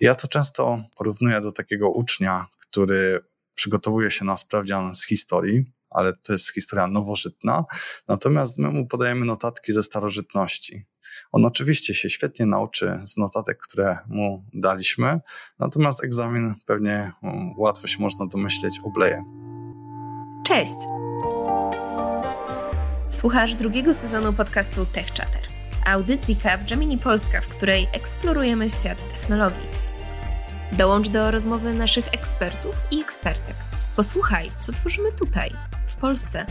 Ja to często porównuję do takiego ucznia, który przygotowuje się na sprawdzian z historii, ale to jest historia nowożytna, natomiast my mu podajemy notatki ze starożytności. On oczywiście się świetnie nauczy z notatek, które mu daliśmy, natomiast egzamin pewnie um, łatwo się można domyśleć obleje. Cześć! Słuchasz drugiego sezonu podcastu Tech Chatter, audycji Gemini Polska, w której eksplorujemy świat technologii. Dołącz do rozmowy naszych ekspertów i ekspertek. Posłuchaj, co tworzymy tutaj, w Polsce.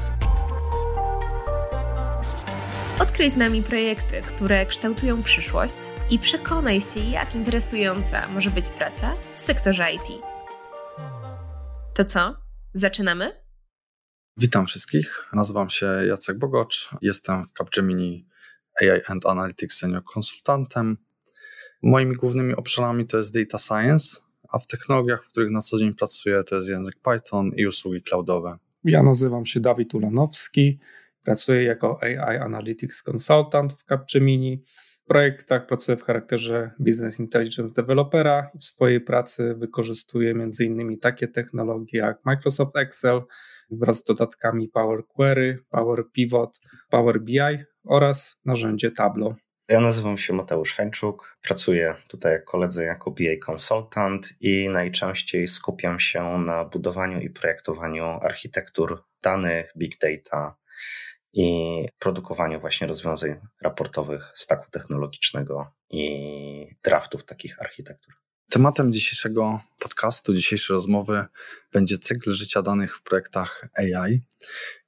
Odkryj z nami projekty, które kształtują przyszłość i przekonaj się, jak interesująca może być praca w sektorze IT. To co? Zaczynamy? Witam wszystkich. Nazywam się Jacek Bogocz. Jestem w Capgemini AI and Analytics Senior Konsultantem. Moimi głównymi obszarami to jest data science, a w technologiach, w których na co dzień pracuję, to jest język Python i usługi cloudowe. Ja nazywam się Dawid Ulanowski. Pracuję jako AI Analytics Consultant w Capgemini. W projektach pracuję w charakterze Business Intelligence Developera i w swojej pracy wykorzystuję m.in. takie technologie jak Microsoft Excel wraz z dodatkami Power Query, Power Pivot, Power BI oraz narzędzie Tableau. Ja nazywam się Mateusz Hańczuk, pracuję tutaj jak koledzy jako BA Consultant i najczęściej skupiam się na budowaniu i projektowaniu architektur danych, big data i produkowaniu właśnie rozwiązań raportowych staku technologicznego i draftów takich architektur. Tematem dzisiejszego podcastu, dzisiejszej rozmowy będzie cykl życia danych w projektach AI.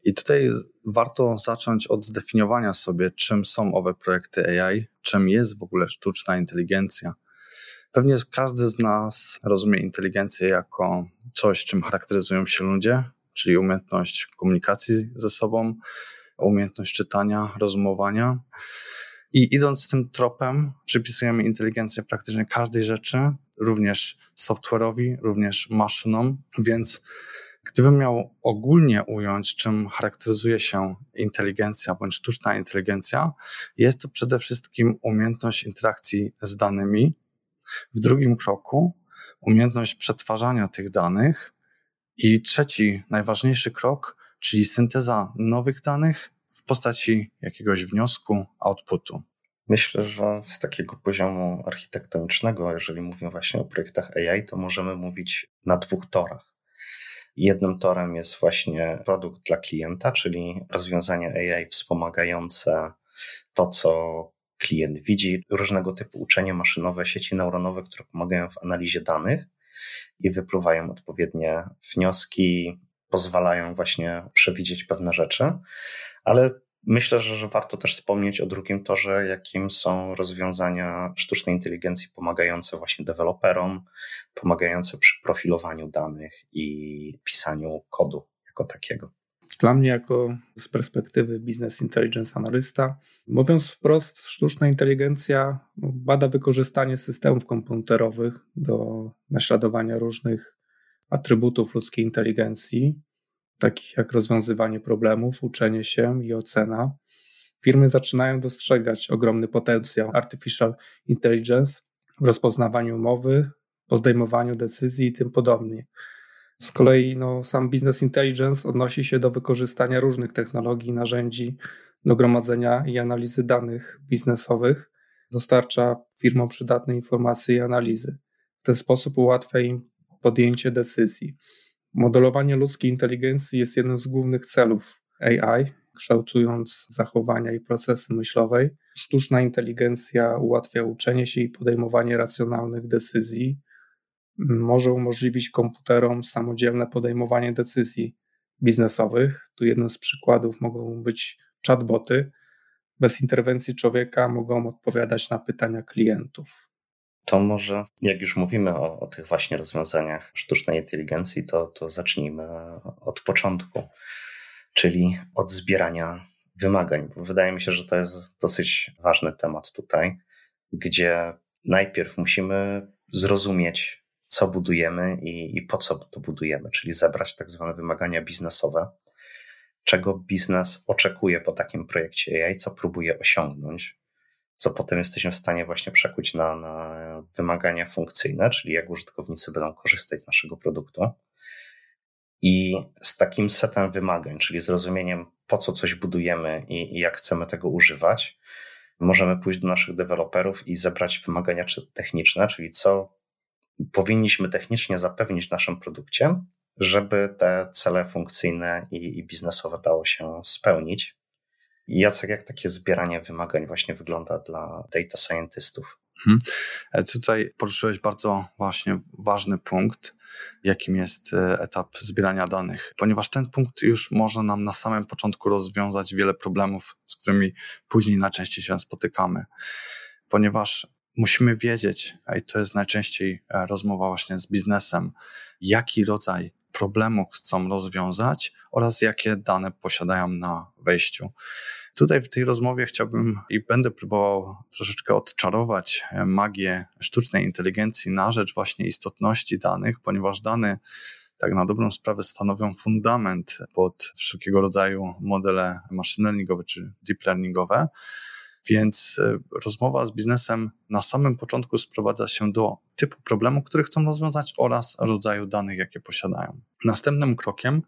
I tutaj warto zacząć od zdefiniowania sobie, czym są owe projekty AI, czym jest w ogóle sztuczna inteligencja. Pewnie każdy z nas rozumie inteligencję jako coś, czym charakteryzują się ludzie, czyli umiejętność komunikacji ze sobą, umiejętność czytania, rozumowania. I idąc tym tropem, przypisujemy inteligencję praktycznie każdej rzeczy, również software'owi, również maszynom, więc gdybym miał ogólnie ująć, czym charakteryzuje się inteligencja bądź sztuczna inteligencja, jest to przede wszystkim umiejętność interakcji z danymi. W drugim kroku umiejętność przetwarzania tych danych i trzeci, najważniejszy krok, czyli synteza nowych danych w postaci jakiegoś wniosku, outputu. Myślę, że z takiego poziomu architektonicznego, jeżeli mówimy właśnie o projektach AI, to możemy mówić na dwóch torach. Jednym torem jest właśnie produkt dla klienta, czyli rozwiązania AI wspomagające to, co klient widzi, różnego typu uczenie maszynowe, sieci neuronowe, które pomagają w analizie danych i wypływają odpowiednie wnioski, pozwalają właśnie przewidzieć pewne rzeczy, ale Myślę, że warto też wspomnieć o drugim torze, jakim są rozwiązania sztucznej inteligencji pomagające właśnie deweloperom, pomagające przy profilowaniu danych i pisaniu kodu jako takiego. Dla mnie, jako z perspektywy business intelligence analysta, mówiąc wprost, sztuczna inteligencja bada wykorzystanie systemów komputerowych do naśladowania różnych atrybutów ludzkiej inteligencji, takich jak rozwiązywanie problemów, uczenie się i ocena, firmy zaczynają dostrzegać ogromny potencjał artificial intelligence w rozpoznawaniu mowy, podejmowaniu decyzji i tym podobnie. Z kolei no, sam business intelligence odnosi się do wykorzystania różnych technologii i narzędzi do gromadzenia i analizy danych biznesowych, dostarcza firmom przydatne informacje i analizy. W ten sposób ułatwia im podjęcie decyzji. Modelowanie ludzkiej inteligencji jest jednym z głównych celów AI, kształtując zachowania i procesy myślowe. Sztuczna inteligencja ułatwia uczenie się i podejmowanie racjonalnych decyzji. Może umożliwić komputerom samodzielne podejmowanie decyzji biznesowych. Tu jednym z przykładów mogą być chatboty. Bez interwencji człowieka mogą odpowiadać na pytania klientów to może, jak już mówimy o, o, tych właśnie rozwiązaniach sztucznej inteligencji, to, to zacznijmy od początku, czyli od zbierania wymagań. Wydaje mi się, że to jest dosyć ważny temat tutaj, gdzie najpierw musimy zrozumieć, co budujemy i, i po co to budujemy, czyli zebrać tak zwane wymagania biznesowe, czego biznes oczekuje po takim projekcie AI, co próbuje osiągnąć co potem jesteśmy w stanie właśnie przekuć na, na wymagania funkcyjne, czyli jak użytkownicy będą korzystać z naszego produktu. I z takim setem wymagań, czyli zrozumieniem, po co coś budujemy i, i jak chcemy tego używać, możemy pójść do naszych deweloperów i zebrać wymagania techniczne, czyli co powinniśmy technicznie zapewnić naszym produkcie, żeby te cele funkcyjne i, i biznesowe dało się spełnić. Jacek, jak takie zbieranie wymagań właśnie wygląda dla data scientystów? E, tutaj poruszyłeś bardzo właśnie ważny punkt, jakim jest e, etap zbierania danych, ponieważ ten punkt już może nam na samym początku rozwiązać wiele problemów, z którymi później najczęściej się spotykamy, ponieważ musimy wiedzieć, i to jest najczęściej e, rozmowa właśnie z biznesem, jaki rodzaj problemu chcą rozwiązać oraz jakie dane posiadają na wejściu. Tutaj w tej rozmowie chciałbym i będę próbował troszeczkę odczarować e, magię sztucznej inteligencji na rzecz właśnie istotności danych, ponieważ dane tak na dobrą sprawę stanowią fundament pod wszelkiego rodzaju modele machine learningowe czy deep learningowe. Więc e, rozmowa z biznesem na samym początku sprowadza się do typu problemu, który chcą rozwiązać oraz rodzaju danych, jakie posiadają. Następnym krokiem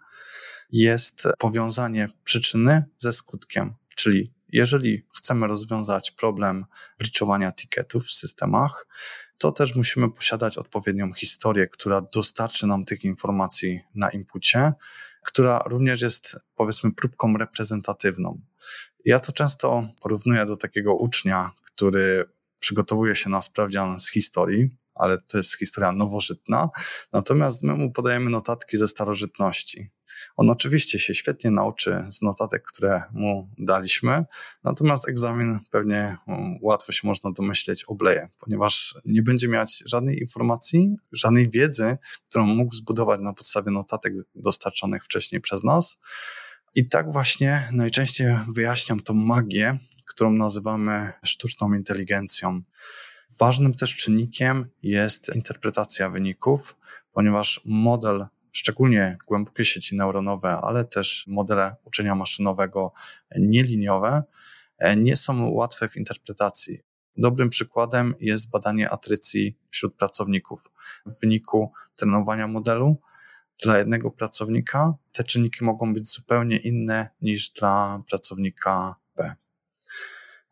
jest powiązanie przyczyny ze skutkiem. Czyli jeżeli chcemy rozwiązać problem bliczowania ticketów w systemach, to też musimy posiadać odpowiednią historię, która dostarczy nam tych informacji na inpucie, która również jest powiedzmy próbką reprezentatywną. Ja to często porównuję do takiego ucznia, który przygotowuje się na sprawdzian z historii, ale to jest historia nowożytna, natomiast my mu podajemy notatki ze starożytności. On oczywiście się świetnie nauczy z notatek, które mu daliśmy, natomiast egzamin pewnie um, łatwo się można domyśleć obleje, ponieważ nie będzie mieć żadnej informacji, żadnej wiedzy, którą mógł zbudować na podstawie notatek dostarczonych wcześniej przez nas. I tak właśnie najczęściej wyjaśniam tą magię, którą nazywamy sztuczną inteligencją. Ważnym też czynnikiem jest interpretacja wyników, ponieważ model szczególnie głębokie sieci neuronowe, ale też modele uczenia maszynowego nieliniowe, e, nie są łatwe w interpretacji. Dobrym przykładem jest badanie atrycji wśród pracowników. W wyniku trenowania modelu dla jednego pracownika te czynniki mogą być zupełnie inne niż dla pracownika B.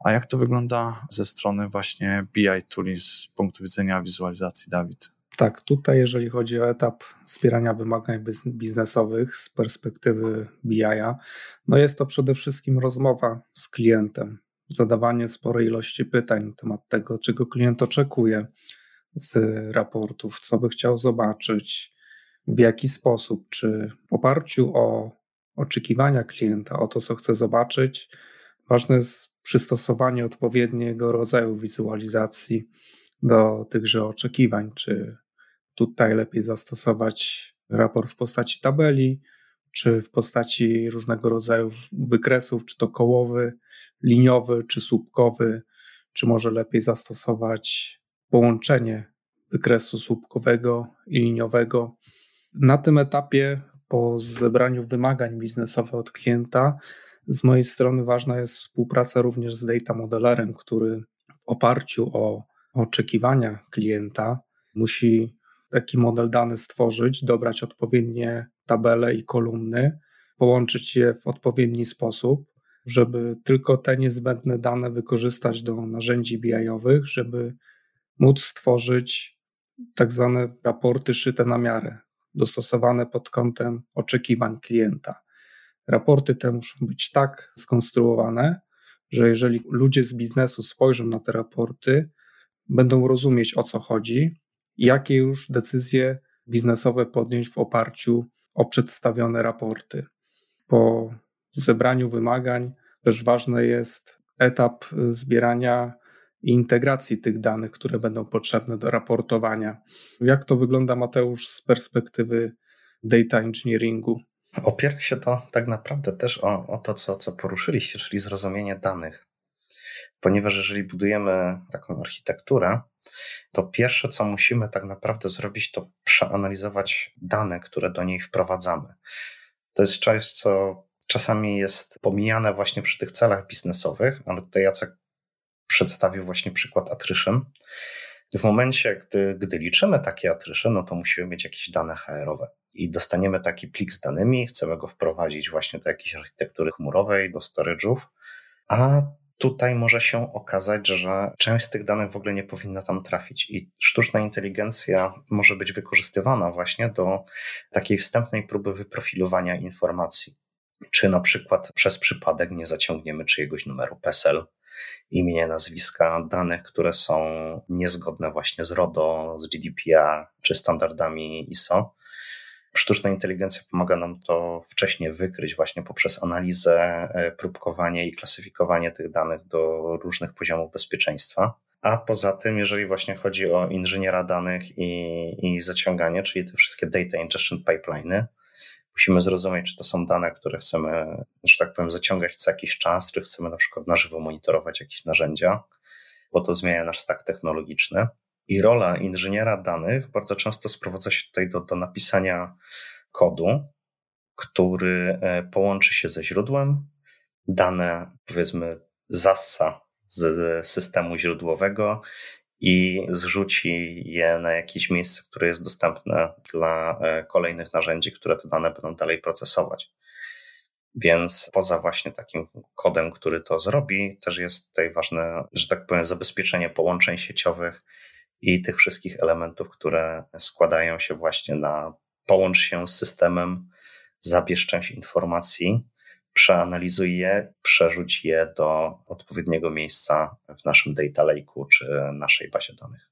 A jak to wygląda ze strony właśnie BI Tooling z punktu widzenia wizualizacji, Dawid? Tak, tutaj jeżeli chodzi o etap wspierania wymagań biznesowych z perspektywy BI-a, no jest to przede wszystkim rozmowa z klientem, zadawanie sporej ilości pytań na temat tego, czego klient oczekuje z raportów, co by chciał zobaczyć, w jaki sposób, czy w oparciu o oczekiwania klienta, o to, co chce zobaczyć, ważne jest przystosowanie odpowiedniego rodzaju wizualizacji do tychże oczekiwań, czy Tutaj lepiej zastosować raport w postaci tabeli, czy w postaci różnego rodzaju wykresów, czy to kołowy, liniowy, czy słupkowy, czy może lepiej zastosować połączenie wykresu słupkowego i liniowego. Na tym etapie, po zebraniu wymagań biznesowych od klienta, z mojej strony ważna jest współpraca również z data modelerem, który w oparciu o oczekiwania klienta musi taki model dany stworzyć, dobrać odpowiednie tabele i kolumny, połączyć je w odpowiedni sposób, żeby tylko te niezbędne dane wykorzystać do narzędzi BI-owych, żeby móc stworzyć tak zwane raporty szyte na miarę, dostosowane pod kątem oczekiwań klienta. Raporty te muszą być tak skonstruowane, że jeżeli ludzie z biznesu spojrzą na te raporty, będą rozumieć o co chodzi, jakie już decyzje biznesowe podjąć w oparciu o przedstawione raporty. Po zebraniu wymagań też ważny jest etap zbierania i integracji tych danych, które będą potrzebne do raportowania. Jak to wygląda, Mateusz, z perspektywy data engineeringu? Opiera się to tak naprawdę też o, o to, co, co poruszyliście, czyli zrozumienie danych. Ponieważ jeżeli budujemy taką architekturę, to pierwsze, co musimy tak naprawdę zrobić, to przeanalizować dane, które do niej wprowadzamy. To jest coś, co czasami jest pomijane właśnie przy tych celach biznesowych, ale tutaj Jacek przedstawił właśnie przykład attrition. W momencie, gdy, gdy liczymy takie attrition, no to musimy mieć jakieś dane HR-owe i dostaniemy taki plik z danymi, chcemy go wprowadzić właśnie do jakiejś architektury chmurowej, do storage'ów, a tutaj może się okazać, że część z tych danych w ogóle nie powinna tam trafić i sztuczna inteligencja może być wykorzystywana właśnie do takiej wstępnej próby wyprofilowania informacji. Czy na przykład przez przypadek nie zaciągniemy czyjegoś numeru PESEL, imienia, nazwiska, danych, które są niezgodne właśnie z RODO, z GDPR czy standardami ISO. Sztuczna inteligencja pomaga nam to wcześniej wykryć właśnie poprzez analizę, e, próbkowanie i klasyfikowanie tych danych do różnych poziomów bezpieczeństwa. A poza tym, jeżeli właśnie chodzi o inżyniera danych i, i zaciąganie, czyli te wszystkie data ingestion pipeliny, musimy zrozumieć, czy to są dane, które chcemy, że tak powiem, zaciągać co jakiś czas, czy chcemy na przykład na żywo monitorować jakieś narzędzia, bo to zmienia nasz stack technologiczny. I rola inżyniera danych bardzo często sprowadza się tutaj do, do napisania kodu, który e, połączy się ze źródłem, dane powiedzmy zassa z systemu źródłowego i zrzuci je na jakieś miejsce, które jest dostępne dla e, kolejnych narzędzi, które te dane będą dalej procesować. Więc poza właśnie takim kodem, który to zrobi, też jest tutaj ważne, że tak powiem, zabezpieczenie połączeń sieciowych i tych wszystkich elementów, które składają się właśnie na połącz się z systemem, zabierz część informacji, przeanalizuj je, przerzuć je do odpowiedniego miejsca w naszym data lake'u czy naszej bazie danych.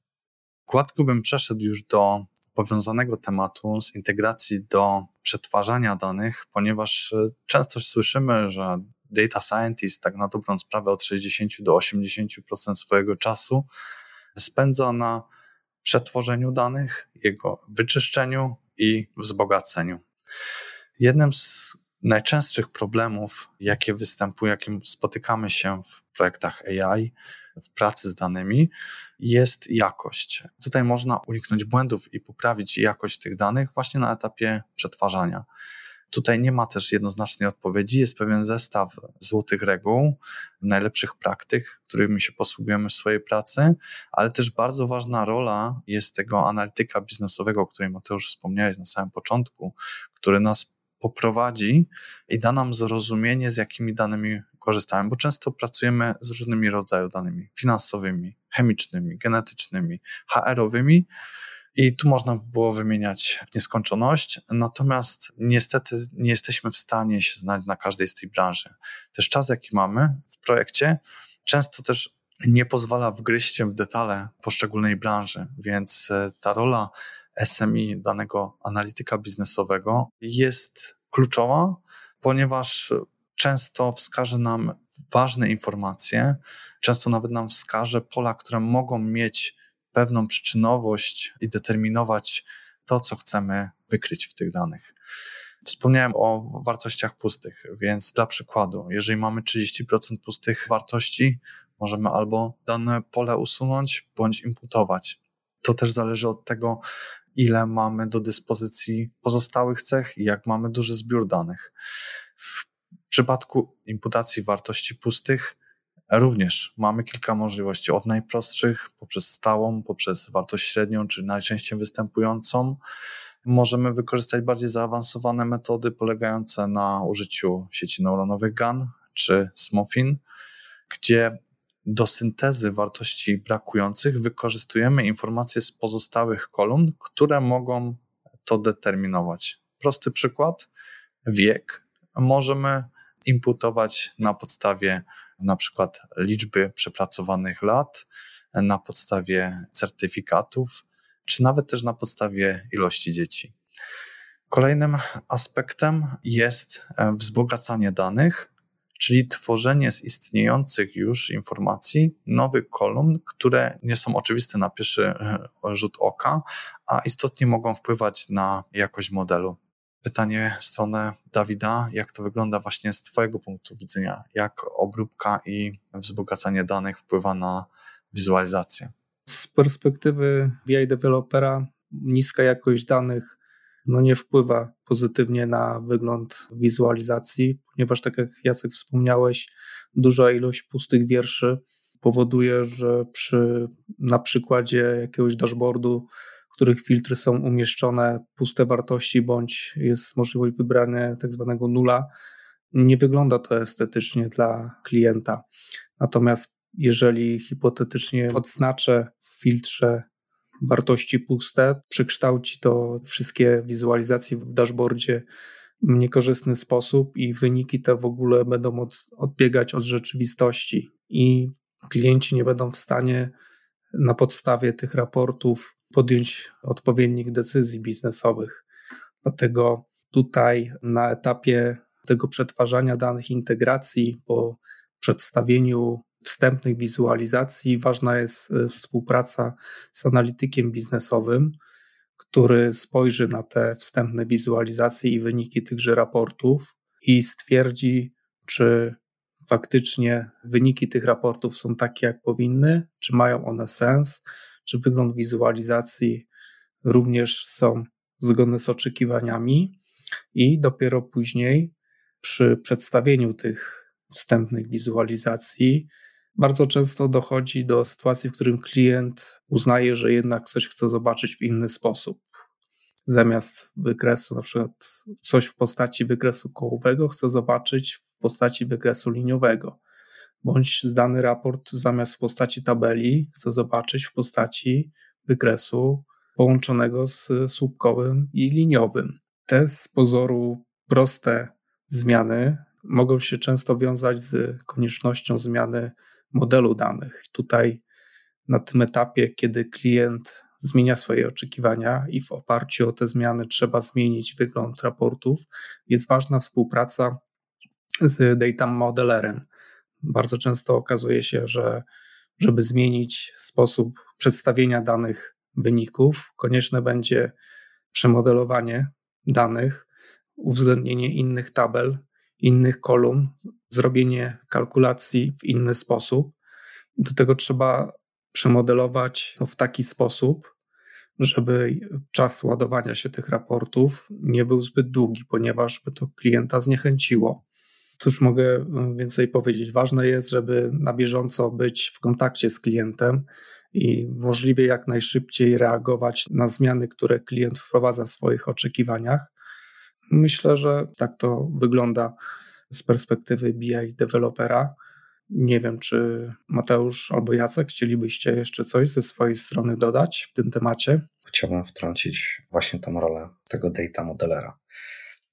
Gładko bym przeszedł już do powiązanego tematu z integracji do przetwarzania danych, ponieważ e, często słyszymy, że data scientist tak na dobrą sprawę od 60 do 80% swojego czasu spędza na przetworzeniu danych, jego wyczyszczeniu i wzbogaceniu. Jednym z najczęstszych problemów, jakie występują, jakim spotykamy się w projektach AI, w pracy z danymi, jest jakość. Tutaj można uniknąć błędów i poprawić jakość tych danych właśnie na etapie przetwarzania. Tutaj nie ma też jednoznacznej odpowiedzi, jest pewien zestaw złotych reguł, najlepszych praktyk, którymi się posługujemy w swojej pracy, ale też bardzo ważna rola jest tego analityka biznesowego, o którym Mateusz wspomniałeś na samym początku, który nas poprowadzi i da nam zrozumienie, z jakimi danymi korzystamy, bo często pracujemy z różnymi rodzajami danymi finansowymi, chemicznymi, genetycznymi, HR-owymi. I tu można było wymieniać w nieskończoność, natomiast niestety nie jesteśmy w stanie się znaleźć na każdej z tych branży. Też czas, jaki mamy w projekcie, często też nie pozwala wgryźć się w detale poszczególnej branży, więc e, ta rola SMI, danego analityka biznesowego, jest kluczowa, ponieważ często wskaże nam ważne informacje, często nawet nam wskaże pola, które mogą mieć pewną przyczynowość i determinować to, co chcemy wykryć w tych danych. Wspomniałem o wartościach pustych, więc dla przykładu, jeżeli mamy 30% pustych wartości, możemy albo dane pole usunąć, bądź imputować. To też zależy od tego, ile mamy do dyspozycji pozostałych cech i jak mamy duży zbiór danych. W przypadku imputacji wartości pustych również mamy kilka możliwości, od najprostszych poprzez stałą, poprzez wartość średnią, czy najczęściej występującą. Możemy wykorzystać bardziej zaawansowane metody polegające na użyciu sieci neuronowych GAN czy SMOFIN, gdzie do syntezy wartości brakujących wykorzystujemy informacje z pozostałych kolumn, które mogą to determinować. Prosty przykład: wiek możemy imputować na podstawie na przykład liczby przepracowanych lat, na podstawie certyfikatów, czy nawet też na podstawie ilości dzieci. Kolejnym aspektem jest wzbogacanie danych, czyli tworzenie z istniejących już informacji nowych kolumn, które nie są oczywiste na pierwszy e, rzut oka, a istotnie mogą wpływać na jakość modelu. Pytanie w stronę Dawida, jak to wygląda właśnie z Twojego punktu widzenia? Jak obróbka i wzbogacanie danych wpływa na wizualizację? Z perspektywy BI dewelopera niska jakość danych no nie wpływa pozytywnie na wygląd wizualizacji, ponieważ tak jak Jacek wspomniałeś, duża ilość pustych wierszy powoduje, że przy na przykładzie jakiegoś dashboardu, których filtry są umieszczone puste wartości, bądź jest możliwość wybrania tak zwanego nula, nie wygląda to estetycznie dla klienta. Natomiast jeżeli hipotetycznie odznaczę w filtrze wartości puste, przekształci to wszystkie wizualizacje w dashboardzie w niekorzystny sposób i wyniki te w ogóle będą od, odbiegać od rzeczywistości i klienci nie będą w stanie na podstawie tych raportów podjąć odpowiednich decyzji biznesowych. Dlatego tutaj na etapie tego przetwarzania danych, integracji po przedstawieniu wstępnych wizualizacji ważna jest e, współpraca z analitykiem biznesowym, który spojrzy na te wstępne wizualizacje i wyniki tychże raportów i stwierdzi, czy faktycznie wyniki tych raportów są takie, jak powinny, czy mają one sens, czy wygląd wizualizacji również są zgodne z oczekiwaniami, i dopiero później przy przedstawieniu tych wstępnych wizualizacji bardzo często dochodzi do sytuacji, w którym klient uznaje, że jednak coś chce zobaczyć w inny sposób. Zamiast wykresu, na przykład coś w postaci wykresu kołowego, chce zobaczyć w postaci wykresu liniowego. Bądź dany raport zamiast w postaci tabeli chce zobaczyć w postaci wykresu połączonego z słupkowym i liniowym. Te z pozoru proste zmiany mogą się często wiązać z koniecznością zmiany modelu danych. Tutaj na tym etapie, kiedy klient zmienia swoje oczekiwania i w oparciu o te zmiany trzeba zmienić wygląd raportów, jest ważna współpraca z data modelerem. Bardzo często okazuje się, że żeby zmienić sposób przedstawienia danych wyników, konieczne będzie przemodelowanie danych, uwzględnienie innych tabel, innych kolumn, zrobienie kalkulacji w inny sposób. Do tego trzeba przemodelować to w taki sposób, żeby czas ładowania się tych raportów nie był zbyt długi, ponieważ by to klienta zniechęciło. Cóż mogę więcej powiedzieć? Ważne jest, żeby na bieżąco być w kontakcie z klientem i możliwie jak najszybciej reagować na zmiany, które klient wprowadza w swoich oczekiwaniach. Myślę, że tak to wygląda z perspektywy BI dewelopera. Nie wiem, czy Mateusz albo Jacek chcielibyście jeszcze coś ze swojej strony dodać w tym temacie? Chciałbym wtrącić właśnie tą rolę tego data modelera.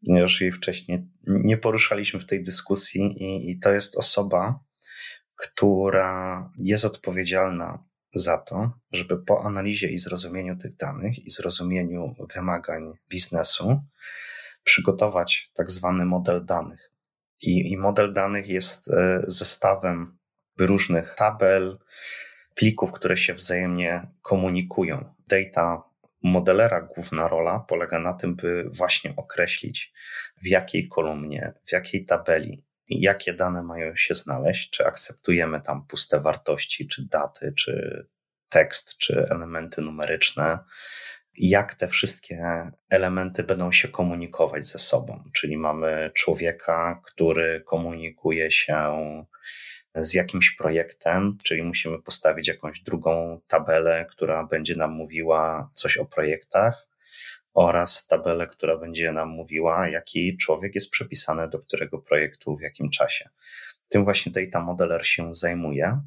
Ponieważ jej wcześniej nie poruszaliśmy w tej dyskusji, i, i to jest osoba, która jest odpowiedzialna za to, żeby po analizie i zrozumieniu tych danych i zrozumieniu wymagań biznesu przygotować tak zwany model danych. I, i model danych jest e, zestawem różnych tabel, plików, które się wzajemnie komunikują. Data modelera główna rola polega na tym, by właśnie określić w jakiej kolumnie, w jakiej tabeli, jakie dane mają się znaleźć, czy akceptujemy tam puste wartości, czy daty, czy tekst, czy elementy numeryczne, jak te wszystkie elementy będą się komunikować ze sobą. Czyli mamy człowieka, który komunikuje się z jakimś projektem, czyli musimy postawić jakąś drugą tabelę, która będzie nam mówiła coś o projektach, oraz tabelę, która będzie nam mówiła, jaki człowiek jest przypisany do którego projektu w jakim czasie. Tym właśnie data modeler się zajmuje.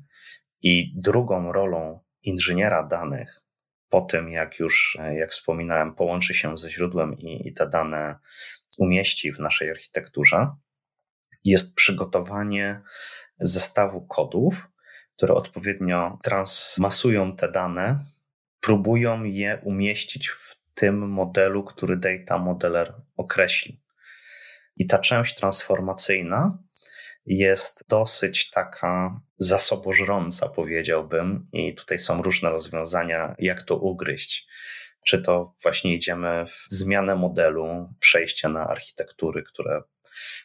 I drugą rolą inżyniera danych po tym, jak już, jak wspominałem, połączy się ze źródłem i, i te dane umieści w naszej architekturze, jest przygotowanie zestawu kodów, które odpowiednio transmasują te dane, próbują je umieścić w tym modelu, który data modeler określi. I ta część transformacyjna jest dosyć taka zasobożrąca, powiedziałbym, i tutaj są różne rozwiązania, jak to ugryźć. Czy to właśnie idziemy w zmianę modelu, przejście na architektury, które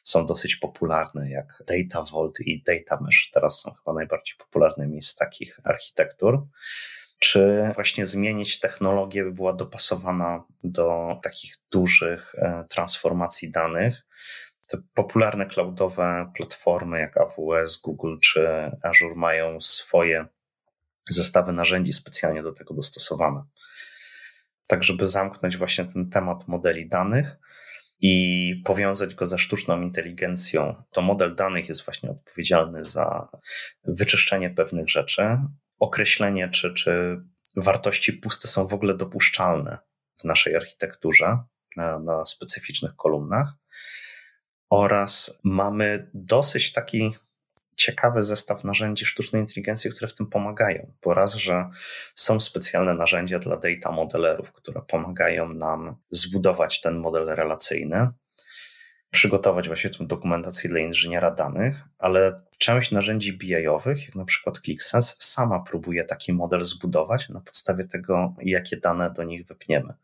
są dosyć popularne, jak Data Vault i Data Mesh. Teraz są chyba najbardziej popularnymi z takich architektur. Czy właśnie zmienić technologię, by była dopasowana do takich dużych e, transformacji danych, te popularne cloudowe platformy jak AWS, Google czy Azure mają swoje zestawy narzędzi specjalnie do tego dostosowane. Tak, żeby zamknąć właśnie ten temat modeli danych i powiązać go ze sztuczną inteligencją, to model danych jest właśnie odpowiedzialny za wyczyszczenie pewnych rzeczy, określenie, czy, czy wartości puste są w ogóle dopuszczalne w naszej architekturze na, na specyficznych kolumnach. Oraz mamy dosyć taki ciekawy zestaw narzędzi sztucznej inteligencji, które w tym pomagają. Po raz, że są specjalne narzędzia dla data modelerów, które pomagają nam zbudować ten model relacyjny, przygotować właśnie tę dokumentację dla inżyniera danych, ale część narzędzi BI-owych, jak na przykład ClickSense, sama próbuje taki model zbudować na podstawie tego, jakie dane do nich wypniemy.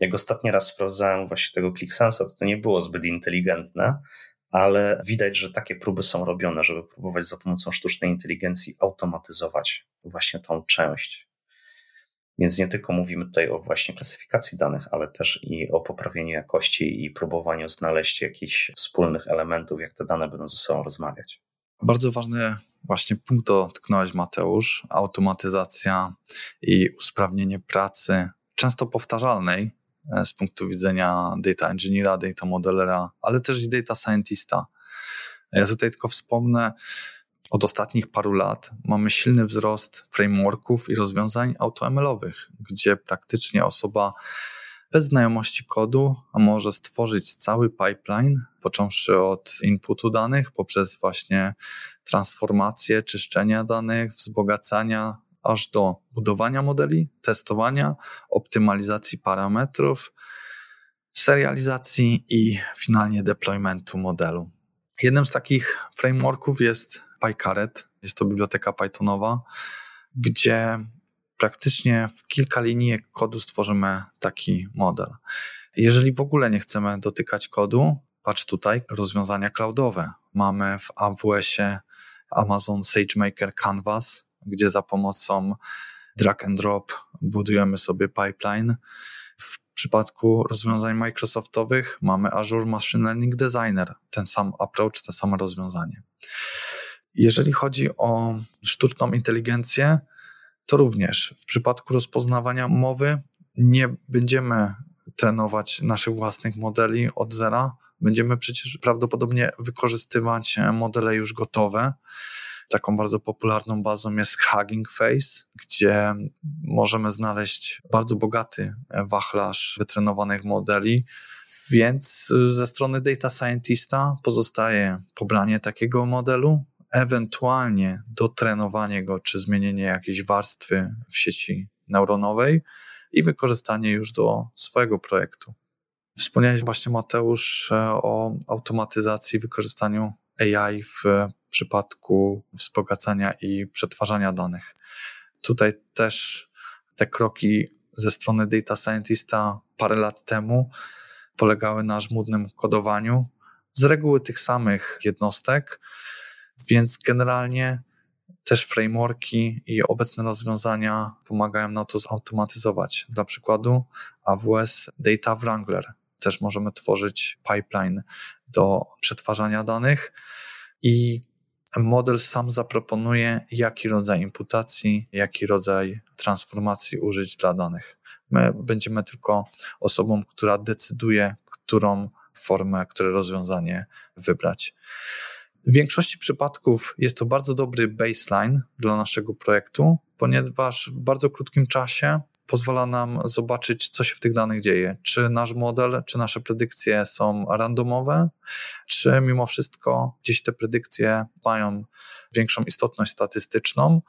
Jak ostatni raz sprawdzałem właśnie tego ClickSense'a, to to nie było zbyt inteligentne, ale widać, że takie próby są robione, żeby próbować za pomocą sztucznej inteligencji automatyzować właśnie tą część. Więc nie tylko mówimy tutaj o właśnie klasyfikacji danych, ale też i o poprawieniu jakości i próbowaniu znaleźć jakichś wspólnych elementów, jak te dane będą ze sobą rozmawiać. Bardzo ważny właśnie punkt dotknąłeś, Mateusz. Automatyzacja i usprawnienie pracy, często powtarzalnej, z punktu widzenia data engineera, data modelera, ale też i data scientista. Ja tutaj tylko wspomnę, od ostatnich paru lat mamy silny wzrost frameworków i rozwiązań AutoML-owych, gdzie praktycznie osoba bez znajomości kodu może stworzyć cały pipeline, począwszy od inputu danych, poprzez właśnie transformację, czyszczenia danych, wzbogacania, aż do budowania modeli, testowania, optymalizacji parametrów, serializacji i finalnie deploymentu modelu. Jednym z takich frameworków jest PyCaret. Jest to biblioteka Pythonowa, gdzie praktycznie w kilka linijek kodu stworzymy taki model. Jeżeli w ogóle nie chcemy dotykać kodu, patrz tutaj, rozwiązania cloudowe. Mamy w AWS-ie Amazon SageMaker Canvas, gdzie za pomocą drag and drop budujemy sobie pipeline. W przypadku rozwiązań Microsoftowych mamy Azure Machine Learning Designer, ten sam approach, to samo rozwiązanie. Jeżeli chodzi o sztuczną inteligencję, to również w przypadku rozpoznawania mowy nie będziemy trenować naszych własnych modeli od zera. Będziemy przecież prawdopodobnie wykorzystywać modele już gotowe. Taką bardzo popularną bazą jest Hugging Face, gdzie możemy znaleźć bardzo bogaty wachlarz wytrenowanych modeli. Więc ze strony data scientista pozostaje pobranie takiego modelu, ewentualnie dotrenowanie go czy zmienienie jakiejś warstwy w sieci neuronowej i wykorzystanie już do swojego projektu. Wspomniałeś właśnie, Mateusz, o automatyzacji, wykorzystaniu AI w przypadku wzbogacania i przetwarzania danych. Tutaj też te kroki ze strony data scientista parę lat temu polegały na żmudnym kodowaniu, z reguły tych samych jednostek, więc generalnie też frameworki i obecne rozwiązania pomagają na to zautomatyzować. Dla przykładu AWS Data Wrangler. Też możemy tworzyć pipeline do przetwarzania danych i model sam zaproponuje, jaki rodzaj imputacji, jaki rodzaj transformacji użyć dla danych. My będziemy tylko osobą, która decyduje, którą formę, które rozwiązanie wybrać. W większości przypadków jest to bardzo dobry baseline dla naszego projektu, ponieważ w bardzo krótkim czasie pozwala nam zobaczyć, co się w tych danych dzieje. Czy nasz model, czy nasze predykcje są randomowe, czy mimo wszystko gdzieś te predykcje mają większą istotność statystyczną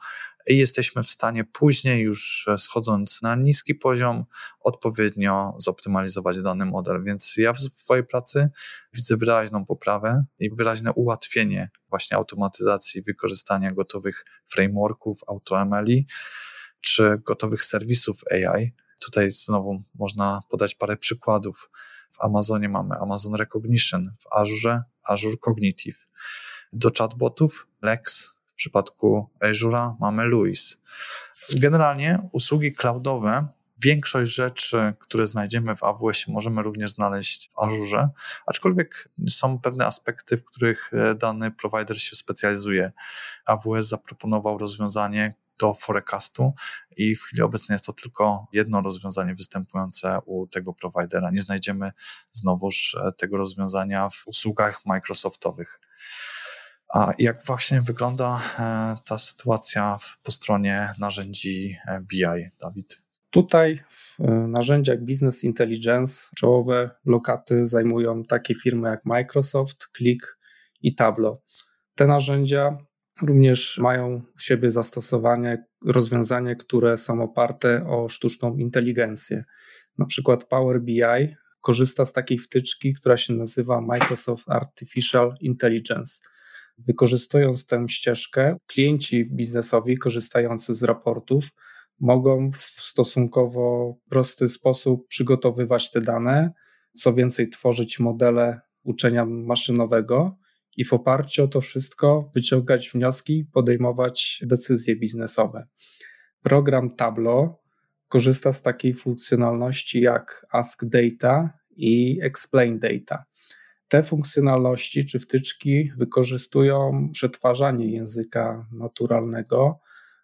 i jesteśmy w stanie później, już schodząc na niski poziom, odpowiednio zoptymalizować dany model. Więc ja w swojej pracy widzę wyraźną poprawę i wyraźne ułatwienie właśnie automatyzacji wykorzystania gotowych frameworków, AutoML czy gotowych serwisów AI. Tutaj znowu można podać parę przykładów. W Amazonie mamy Amazon Recognition, w Azure Azure Cognitive. Do chatbotów Lex, w przypadku Azure mamy Luis. Generalnie usługi cloudowe Większość rzeczy, które znajdziemy w AWS, możemy również znaleźć w Azure, aczkolwiek są pewne aspekty, w których e, dany provider się specjalizuje. AWS zaproponował rozwiązanie do forecastu i w chwili obecnej jest to tylko jedno rozwiązanie występujące u tego providera. Nie znajdziemy znowuż e, tego rozwiązania w usługach Microsoftowych. A jak właśnie wygląda e, ta sytuacja po stronie narzędzi BI, Dawid? Tutaj w e, narzędziach Business Intelligence czołowe lokaty zajmują takie firmy jak Microsoft, Click i Tableau. Te narzędzia również mają u siebie zastosowanie, rozwiązania, które są oparte o sztuczną inteligencję. Na przykład Power BI korzysta z takiej wtyczki, która się nazywa Microsoft Artificial Intelligence. Wykorzystując tę ścieżkę, klienci biznesowi korzystający z raportów mogą w stosunkowo prosty sposób przygotowywać te dane, co więcej, tworzyć modele uczenia maszynowego i w oparciu o to wszystko wyciągać wnioski, podejmować decyzje biznesowe. Program Tableau korzysta z takiej funkcjonalności jak Ask Data i Explain Data. Te funkcjonalności czy wtyczki wykorzystują przetwarzanie języka naturalnego,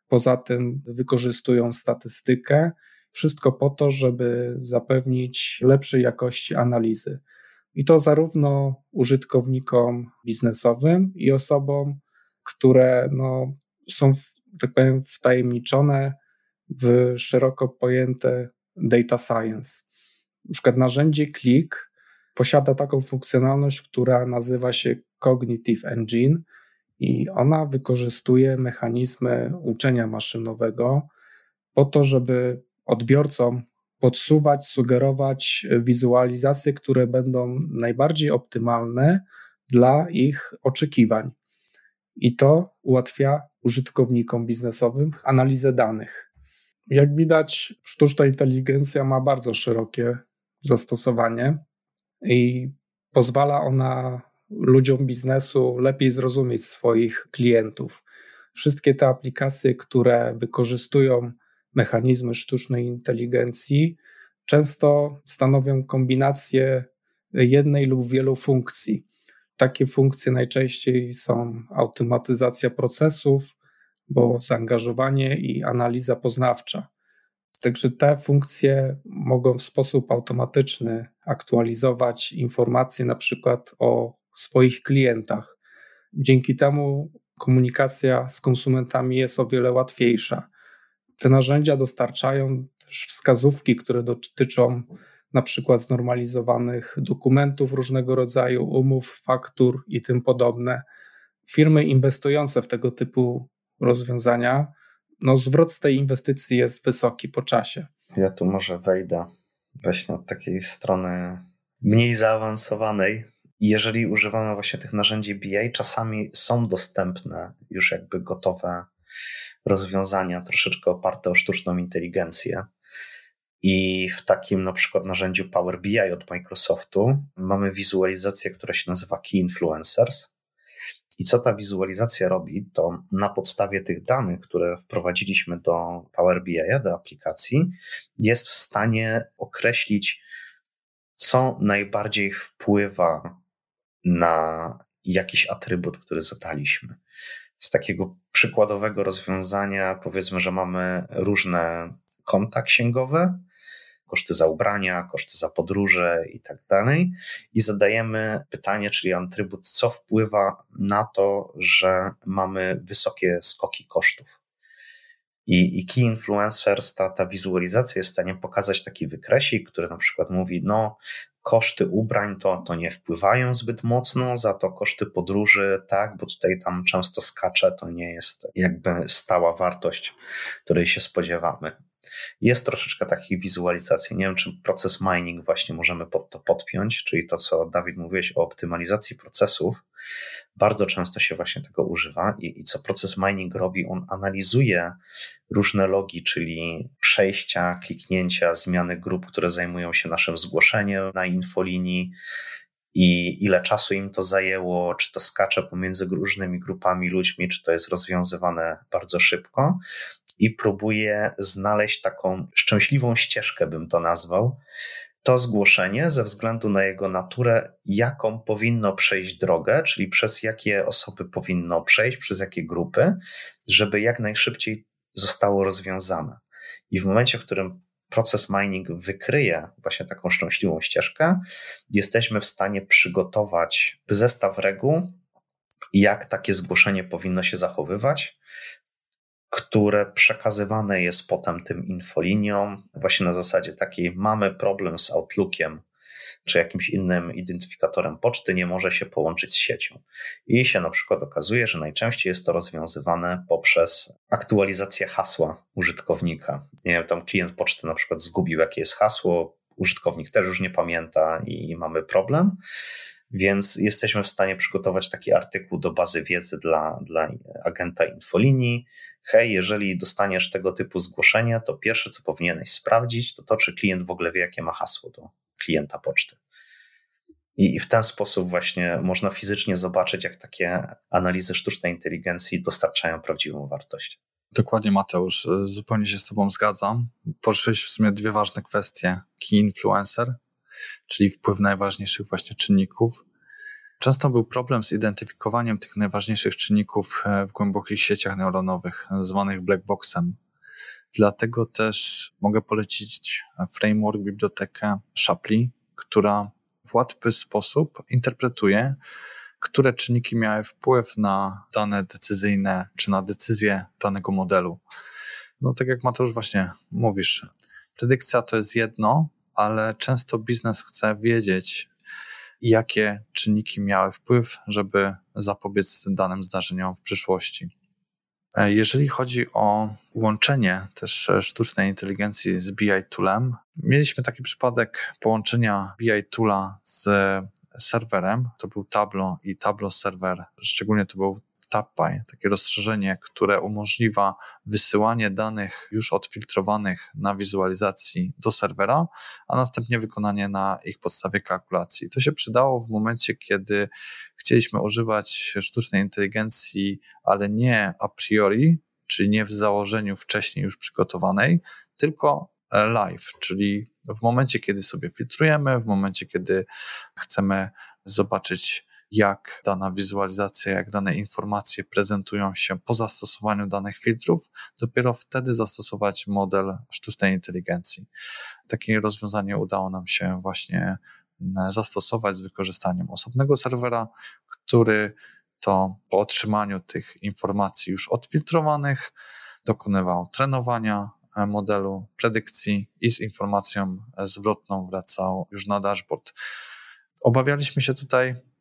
Poza tym wykorzystują statystykę, wszystko po to, żeby zapewnić lepszej jakości analizy. I to zarówno użytkownikom biznesowym i osobom, które no, są, tak powiem, wtajemniczone w szeroko pojęte data science. Na przykład narzędzie Click posiada taką funkcjonalność, która nazywa się Cognitive Engine, i ona wykorzystuje mechanizmy uczenia maszynowego po to, żeby odbiorcom podsuwać, sugerować wizualizacje, które będą najbardziej optymalne dla ich oczekiwań. I to ułatwia użytkownikom biznesowym analizę danych. Jak widać, sztuczna inteligencja ma bardzo szerokie zastosowanie i pozwala ona ludziom biznesu lepiej zrozumieć swoich klientów. Wszystkie te aplikacje, które wykorzystują mechanizmy sztucznej inteligencji, często stanowią kombinację jednej lub wielu funkcji. Takie funkcje najczęściej są automatyzacja procesów, bo zaangażowanie i analiza poznawcza. Także te funkcje mogą w sposób automatyczny aktualizować informacje na przykład o swoich klientach. Dzięki temu komunikacja z konsumentami jest o wiele łatwiejsza. Te narzędzia dostarczają też wskazówki, które dotyczą na przykład znormalizowanych dokumentów różnego rodzaju, umów, faktur i tym podobne. Firmy inwestujące w tego typu rozwiązania, no zwrot z tej inwestycji jest wysoki po czasie. Ja tu może wejdę właśnie od takiej strony mniej zaawansowanej, jeżeli używamy właśnie tych narzędzi BI, czasami są dostępne już jakby gotowe rozwiązania, troszeczkę oparte o sztuczną inteligencję. I w takim na przykład narzędziu Power BI od Microsoftu mamy wizualizację, która się nazywa Key Influencers. I co ta wizualizacja robi, to na podstawie tych danych, które wprowadziliśmy do Power BI, do aplikacji, jest w stanie określić, co najbardziej wpływa na jakiś atrybut, który zadaliśmy. Z takiego przykładowego rozwiązania, powiedzmy, że mamy różne konta księgowe, koszty za ubrania, koszty za podróże i tak dalej, i zadajemy pytanie, czyli atrybut, co wpływa na to, że mamy wysokie skoki kosztów. I, i Key Influencers, ta, ta wizualizacja jest w stanie pokazać taki wykresik, który na przykład mówi, no koszty ubrań to, to nie wpływają zbyt mocno, za to koszty podróży tak, bo tutaj tam często skacze, to nie jest jakby stała wartość, której się spodziewamy. Jest troszeczkę takich wizualizacji. Nie wiem, czy proces mining właśnie możemy pod to podpiąć, czyli to, co Dawid mówiłeś o optymalizacji procesów. Bardzo często się właśnie tego używa i, i co proces mining robi, on analizuje różne logi, czyli przejścia, kliknięcia, zmiany grup, które zajmują się naszym zgłoszeniem na infolinii i ile czasu im to zajęło, czy to skacze pomiędzy różnymi grupami ludźmi, czy to jest rozwiązywane bardzo szybko. I próbuje znaleźć taką szczęśliwą ścieżkę, bym to nazwał, to zgłoszenie ze względu na jego naturę, jaką powinno przejść drogę, czyli przez jakie osoby powinno przejść, przez jakie grupy, żeby jak najszybciej zostało rozwiązane. I w momencie, w którym proces mining wykryje właśnie taką szczęśliwą ścieżkę, jesteśmy w stanie przygotować zestaw reguł, jak takie zgłoszenie powinno się zachowywać, które przekazywane jest potem tym infoliniom, właśnie na zasadzie takiej mamy problem z Outlookiem czy jakimś innym identyfikatorem poczty, nie może się połączyć z siecią. I się na przykład okazuje, że najczęściej jest to rozwiązywane poprzez aktualizację hasła użytkownika. Nie wiem, tam klient poczty na przykład zgubił jakie jest hasło, użytkownik też już nie pamięta i mamy problem. Więc jesteśmy w stanie przygotować taki artykuł do bazy wiedzy dla, dla agenta infolinii. Hej, jeżeli dostaniesz tego typu zgłoszenie, to pierwsze, co powinieneś sprawdzić, to to, czy klient w ogóle wie, jakie ma hasło do klienta poczty. I w ten sposób właśnie można fizycznie zobaczyć, jak takie analizy sztucznej inteligencji dostarczają prawdziwą wartość. Dokładnie, Mateusz. Zupełnie się z Tobą zgadzam. Poruszyłeś w sumie dwie ważne kwestie. Key influencer czyli wpływ najważniejszych właśnie czynników. Często był problem z identyfikowaniem tych najważniejszych czynników e, w głębokich sieciach neuronowych, zwanych black boxem. Dlatego też mogę polecić framework, bibliotekę Shapley, która w łatwy sposób interpretuje, które czynniki miały wpływ na dane decyzyjne czy na decyzje danego modelu. No tak jak Mateusz właśnie mówisz, predykcja to jest jedno, ale często biznes chce wiedzieć, jakie czynniki miały wpływ, żeby zapobiec danym zdarzeniom w przyszłości. E, jeżeli chodzi o łączenie też sztucznej inteligencji z BI Toolem, mieliśmy taki przypadek połączenia BI Toola z serwerem. To był Tableau i Tableau Server. Szczególnie to był TapPy, takie rozszerzenie, które umożliwia wysyłanie danych już odfiltrowanych na wizualizacji do serwera, a następnie wykonanie na ich podstawie kalkulacji. To się przydało w momencie, kiedy chcieliśmy używać sztucznej inteligencji, ale nie a priori, czyli nie w założeniu wcześniej już przygotowanej, tylko live, czyli w momencie, kiedy sobie filtrujemy, w momencie, kiedy chcemy zobaczyć jak dana wizualizacja, jak dane informacje prezentują się po zastosowaniu danych filtrów, dopiero wtedy zastosować model sztucznej inteligencji. Takie rozwiązanie udało nam się właśnie mm, zastosować z wykorzystaniem osobnego serwera, który to po otrzymaniu tych informacji już odfiltrowanych dokonywał trenowania e, modelu, predykcji i z informacją e, zwrotną wracał już na dashboard. Obawialiśmy się tutaj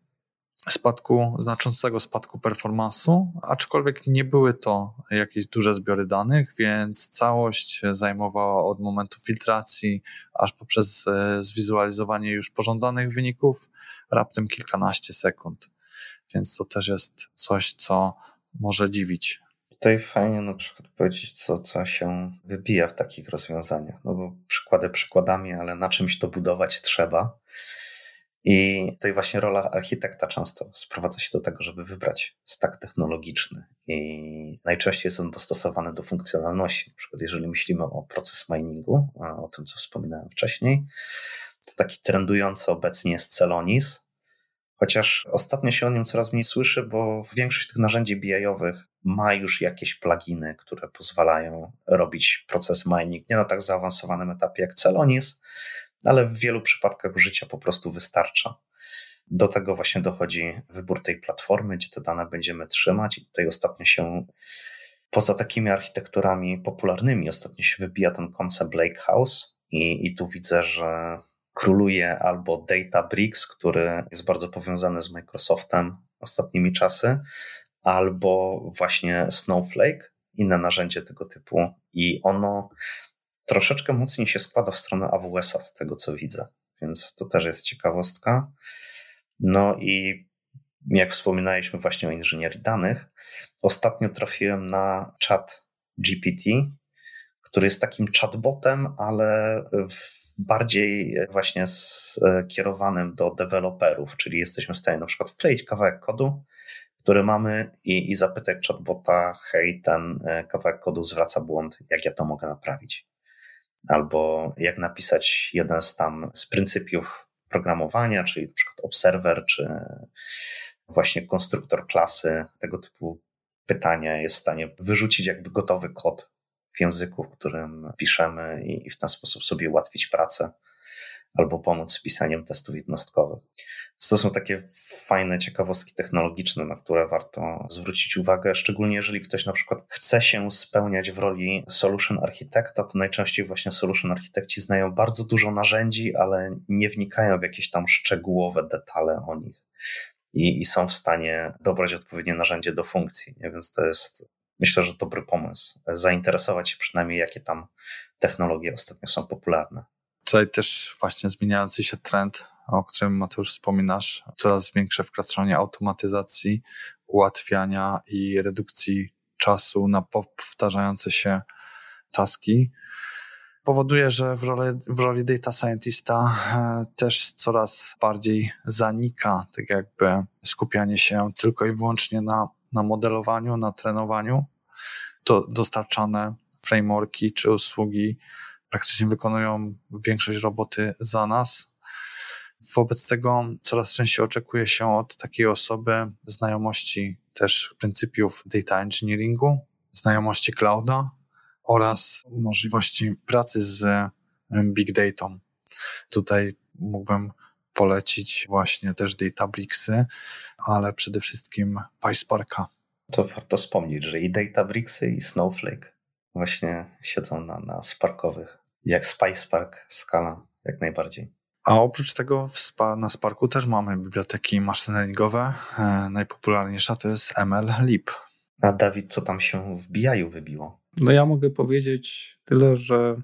spadku, znaczącego spadku performance'u, aczkolwiek nie były to jakieś duże zbiory danych, więc całość zajmowała od momentu filtracji aż poprzez e, zwizualizowanie już pożądanych wyników raptem kilkanaście sekund. Więc to też jest coś, co może dziwić. Tutaj fajnie na przykład powiedzieć, co, co się wybija w takich rozwiązaniach. No bo przykłady przykładami, ale na czymś to budować trzeba. I tutaj właśnie rola architekta często sprowadza się do tego, żeby wybrać stack technologiczny. I najczęściej jest on dostosowany do funkcjonalności. Na przykład, jeżeli myślimy o proces miningu, o tym, co wspominałem wcześniej, to taki trendujący obecnie jest Celonis, chociaż ostatnio się o nim coraz mniej słyszy, bo większość tych narzędzi BI-owych ma już jakieś pluginy, które pozwalają robić proces mining nie na tak zaawansowanym etapie jak Celonis, ale w wielu przypadkach życia po prostu wystarcza. Do tego właśnie dochodzi wybór tej platformy, gdzie te dane będziemy trzymać, i tutaj ostatnio się poza takimi architekturami popularnymi, ostatnio się wybija ten koncept Lake House, i, i tu widzę, że króluje albo Databricks, który jest bardzo powiązany z Microsoftem ostatnimi czasy, albo właśnie Snowflake, inne narzędzie tego typu, i ono troszeczkę mocniej się składa w stronę AWS-a, z tego co widzę, więc to też jest ciekawostka. No i jak wspominaliśmy właśnie o inżynierii danych, ostatnio trafiłem na chat GPT, który jest takim chatbotem, ale bardziej właśnie skierowanym do deweloperów, czyli jesteśmy w stanie na przykład wkleić kawałek kodu, który mamy i, i zapytać chatbota, hej, ten e, kawałek kodu zwraca błąd, jak ja to mogę naprawić? Albo jak napisać jeden z tam z pryncypiów programowania, czyli na przykład obserwer, czy właśnie konstruktor klasy, tego typu pytania jest w stanie wyrzucić jakby gotowy kod w języku, w którym piszemy i w ten sposób sobie ułatwić pracę albo pomóc z pisaniem testów jednostkowych. To są takie fajne ciekawostki technologiczne, na które warto zwrócić uwagę, szczególnie jeżeli ktoś na przykład chce się spełniać w roli solution architekta, to najczęściej właśnie solution architekci znają bardzo dużo narzędzi, ale nie wnikają w jakieś tam szczegółowe detale o nich. I, i są w stanie dobrać odpowiednie narzędzie do funkcji. Nie? Więc to jest, myślę, że dobry pomysł. Zainteresować się przynajmniej, jakie tam technologie ostatnio są popularne. Tutaj też właśnie zmieniający się trend, o którym Mateusz wspominasz, coraz większe wkraczanie automatyzacji, ułatwiania i redukcji czasu na powtarzające się taski powoduje, że w roli, w roli data scientista e, też coraz bardziej zanika tak jakby skupianie się tylko i wyłącznie na, na modelowaniu, na trenowaniu. To dostarczane frameworki czy usługi praktycznie wykonują większość roboty za nas. Wobec tego coraz częściej oczekuje się od takiej osoby znajomości też pryncypiów data engineeringu, znajomości clouda oraz możliwości pracy z big data. Tutaj mógłbym polecić właśnie też Databricksy, ale przede wszystkim PySparka. To warto wspomnieć, że i Databricksy i Snowflake właśnie siedzą na, na Sparkowych jak SpicePark, Scala, jak najbardziej. A oprócz tego na Sparku też mamy biblioteki machine learningowe. E, najpopularniejsza to jest MLlib. A Dawid, co tam się w BI wybiło? No ja mogę powiedzieć tyle, że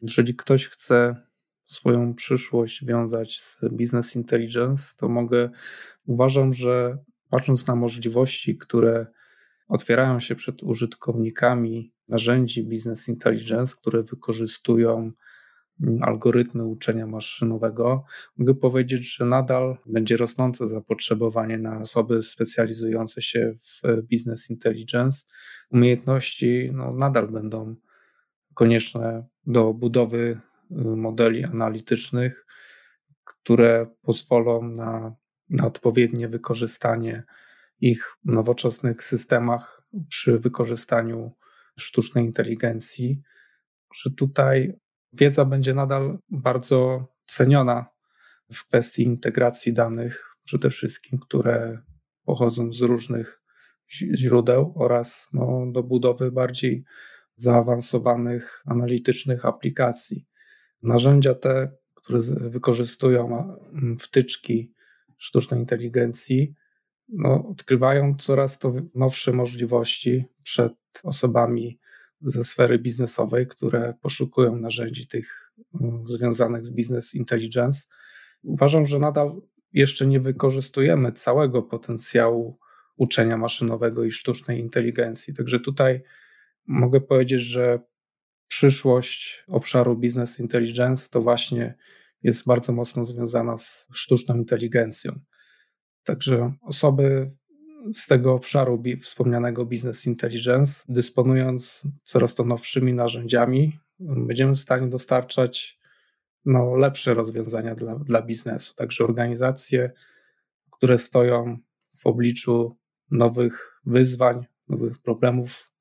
jeżeli ktoś chce swoją przyszłość wiązać z business intelligence, to mogę, uważam, że patrząc na możliwości, które otwierają się przed użytkownikami narzędzi business intelligence, które wykorzystują mm, algorytmy uczenia maszynowego, mogę powiedzieć, że nadal będzie rosnące zapotrzebowanie na osoby specjalizujące się w business intelligence. Umiejętności no, nadal będą konieczne do budowy y, modeli analitycznych, które pozwolą na, na odpowiednie wykorzystanie ich nowoczesnych systemach przy wykorzystaniu sztucznej inteligencji, że tutaj wiedza będzie nadal bardzo ceniona w kwestii integracji danych, przede wszystkim, które pochodzą z różnych źródeł oraz no, do budowy bardziej zaawansowanych analitycznych aplikacji. Narzędzia te, które wykorzystują wtyczki sztucznej inteligencji, no, odkrywają coraz to nowsze możliwości przed osobami ze sfery biznesowej, które poszukują narzędzi tych mm, związanych z business intelligence. Uważam, że nadal jeszcze nie wykorzystujemy całego potencjału uczenia maszynowego i sztucznej inteligencji. Także tutaj mogę powiedzieć, że przyszłość obszaru business intelligence to właśnie jest bardzo mocno związana z sztuczną inteligencją. Także osoby z tego obszaru wspomnianego business intelligence, dysponując coraz to nowszymi narzędziami, będziemy w stanie dostarczać no, lepsze rozwiązania dla, dla biznesu. Także organizacje, które stoją w obliczu nowych wyzwań, nowych problemów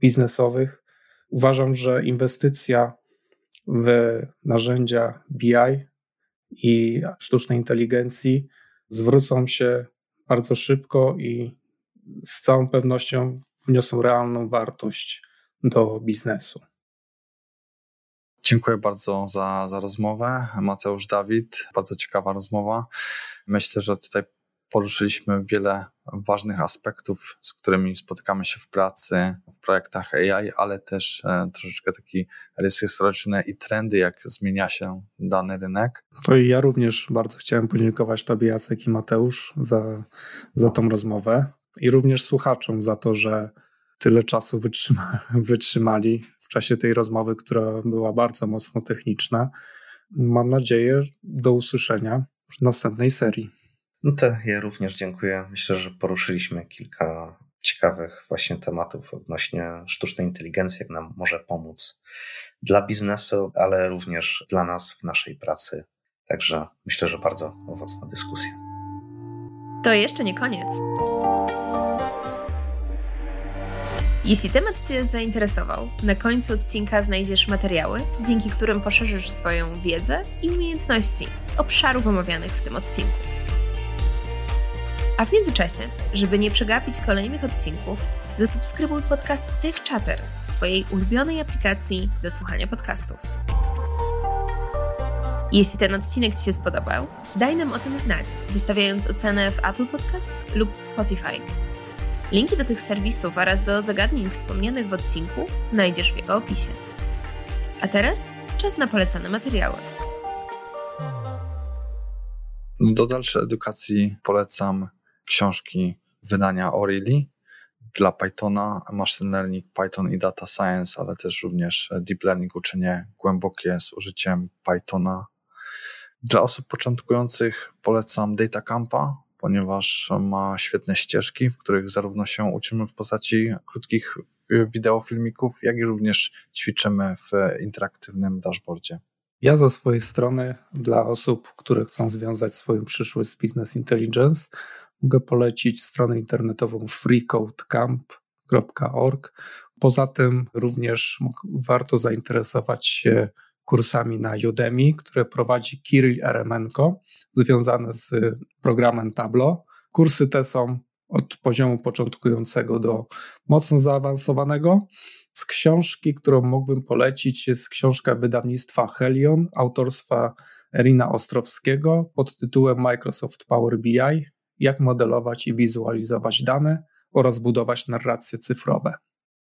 biznesowych, uważam, że inwestycja w narzędzia BI i sztucznej inteligencji zwrócą się bardzo szybko i z całą pewnością wniosą realną wartość do biznesu. Dziękuję bardzo za, za rozmowę. Mateusz Dawid, bardzo ciekawa rozmowa. Myślę, że tutaj poruszyliśmy wiele ważnych aspektów, z którymi spotykamy się w pracy, w projektach AI, ale też e, troszeczkę taki rysy i trendy, jak zmienia się dany rynek. To i ja również bardzo chciałem podziękować Tobie, Jacek i Mateusz, za, za tą rozmowę i również słuchaczom za to, że tyle czasu wytrzyma, wytrzymali w czasie tej rozmowy, która była bardzo mocno techniczna. Mam nadzieję do usłyszenia w następnej serii. No to ja również dziękuję. Myślę, że poruszyliśmy kilka ciekawych właśnie tematów odnośnie sztucznej inteligencji, jak nam może pomóc dla biznesu, ale również dla nas w naszej pracy. Także myślę, że bardzo owocna dyskusja. To jeszcze nie koniec. Jeśli temat Cię zainteresował, na końcu odcinka znajdziesz materiały, dzięki którym poszerzysz swoją wiedzę i umiejętności z obszarów omawianych w tym odcinku. A w międzyczasie, żeby nie przegapić kolejnych odcinków, zasubskrybuj podcast Tech Chatter w swojej ulubionej aplikacji do słuchania podcastów. Jeśli ten odcinek Ci się spodobał, daj nam o tym znać, wystawiając ocenę w Apple Podcasts lub Spotify. Linki do tych serwisów oraz do zagadnień wspomnianych w odcinku znajdziesz w jego opisie. A teraz czas na polecane materiały. Do dalszej edukacji polecam książki wydania O'Reilly dla Pythona, Machine Learning, Python i Data Science, ale też również Deep Learning, uczenie głębokie z użyciem Pythona. Dla osób początkujących polecam Data Campa, ponieważ ma świetne ścieżki, w których zarówno się uczymy w postaci krótkich wideofilmików, jak i również ćwiczymy w interaktywnym dashboardzie. Ja ze swojej strony dla osób, które chcą związać swoją przyszłość z Business Intelligence, mogę polecić stronę internetową freecodecamp.org. Poza tym również warto zainteresować się kursami na Udemy, które prowadzi Kirill Eremenko, związane z programem Tableau. Kursy te są od poziomu początkującego do mocno zaawansowanego. Z książki, którą mógłbym polecić, jest książka wydawnictwa Helion, autorstwa Erina Ostrowskiego pod tytułem Microsoft Power BI jak modelować i wizualizować dane oraz budować narracje cyfrowe.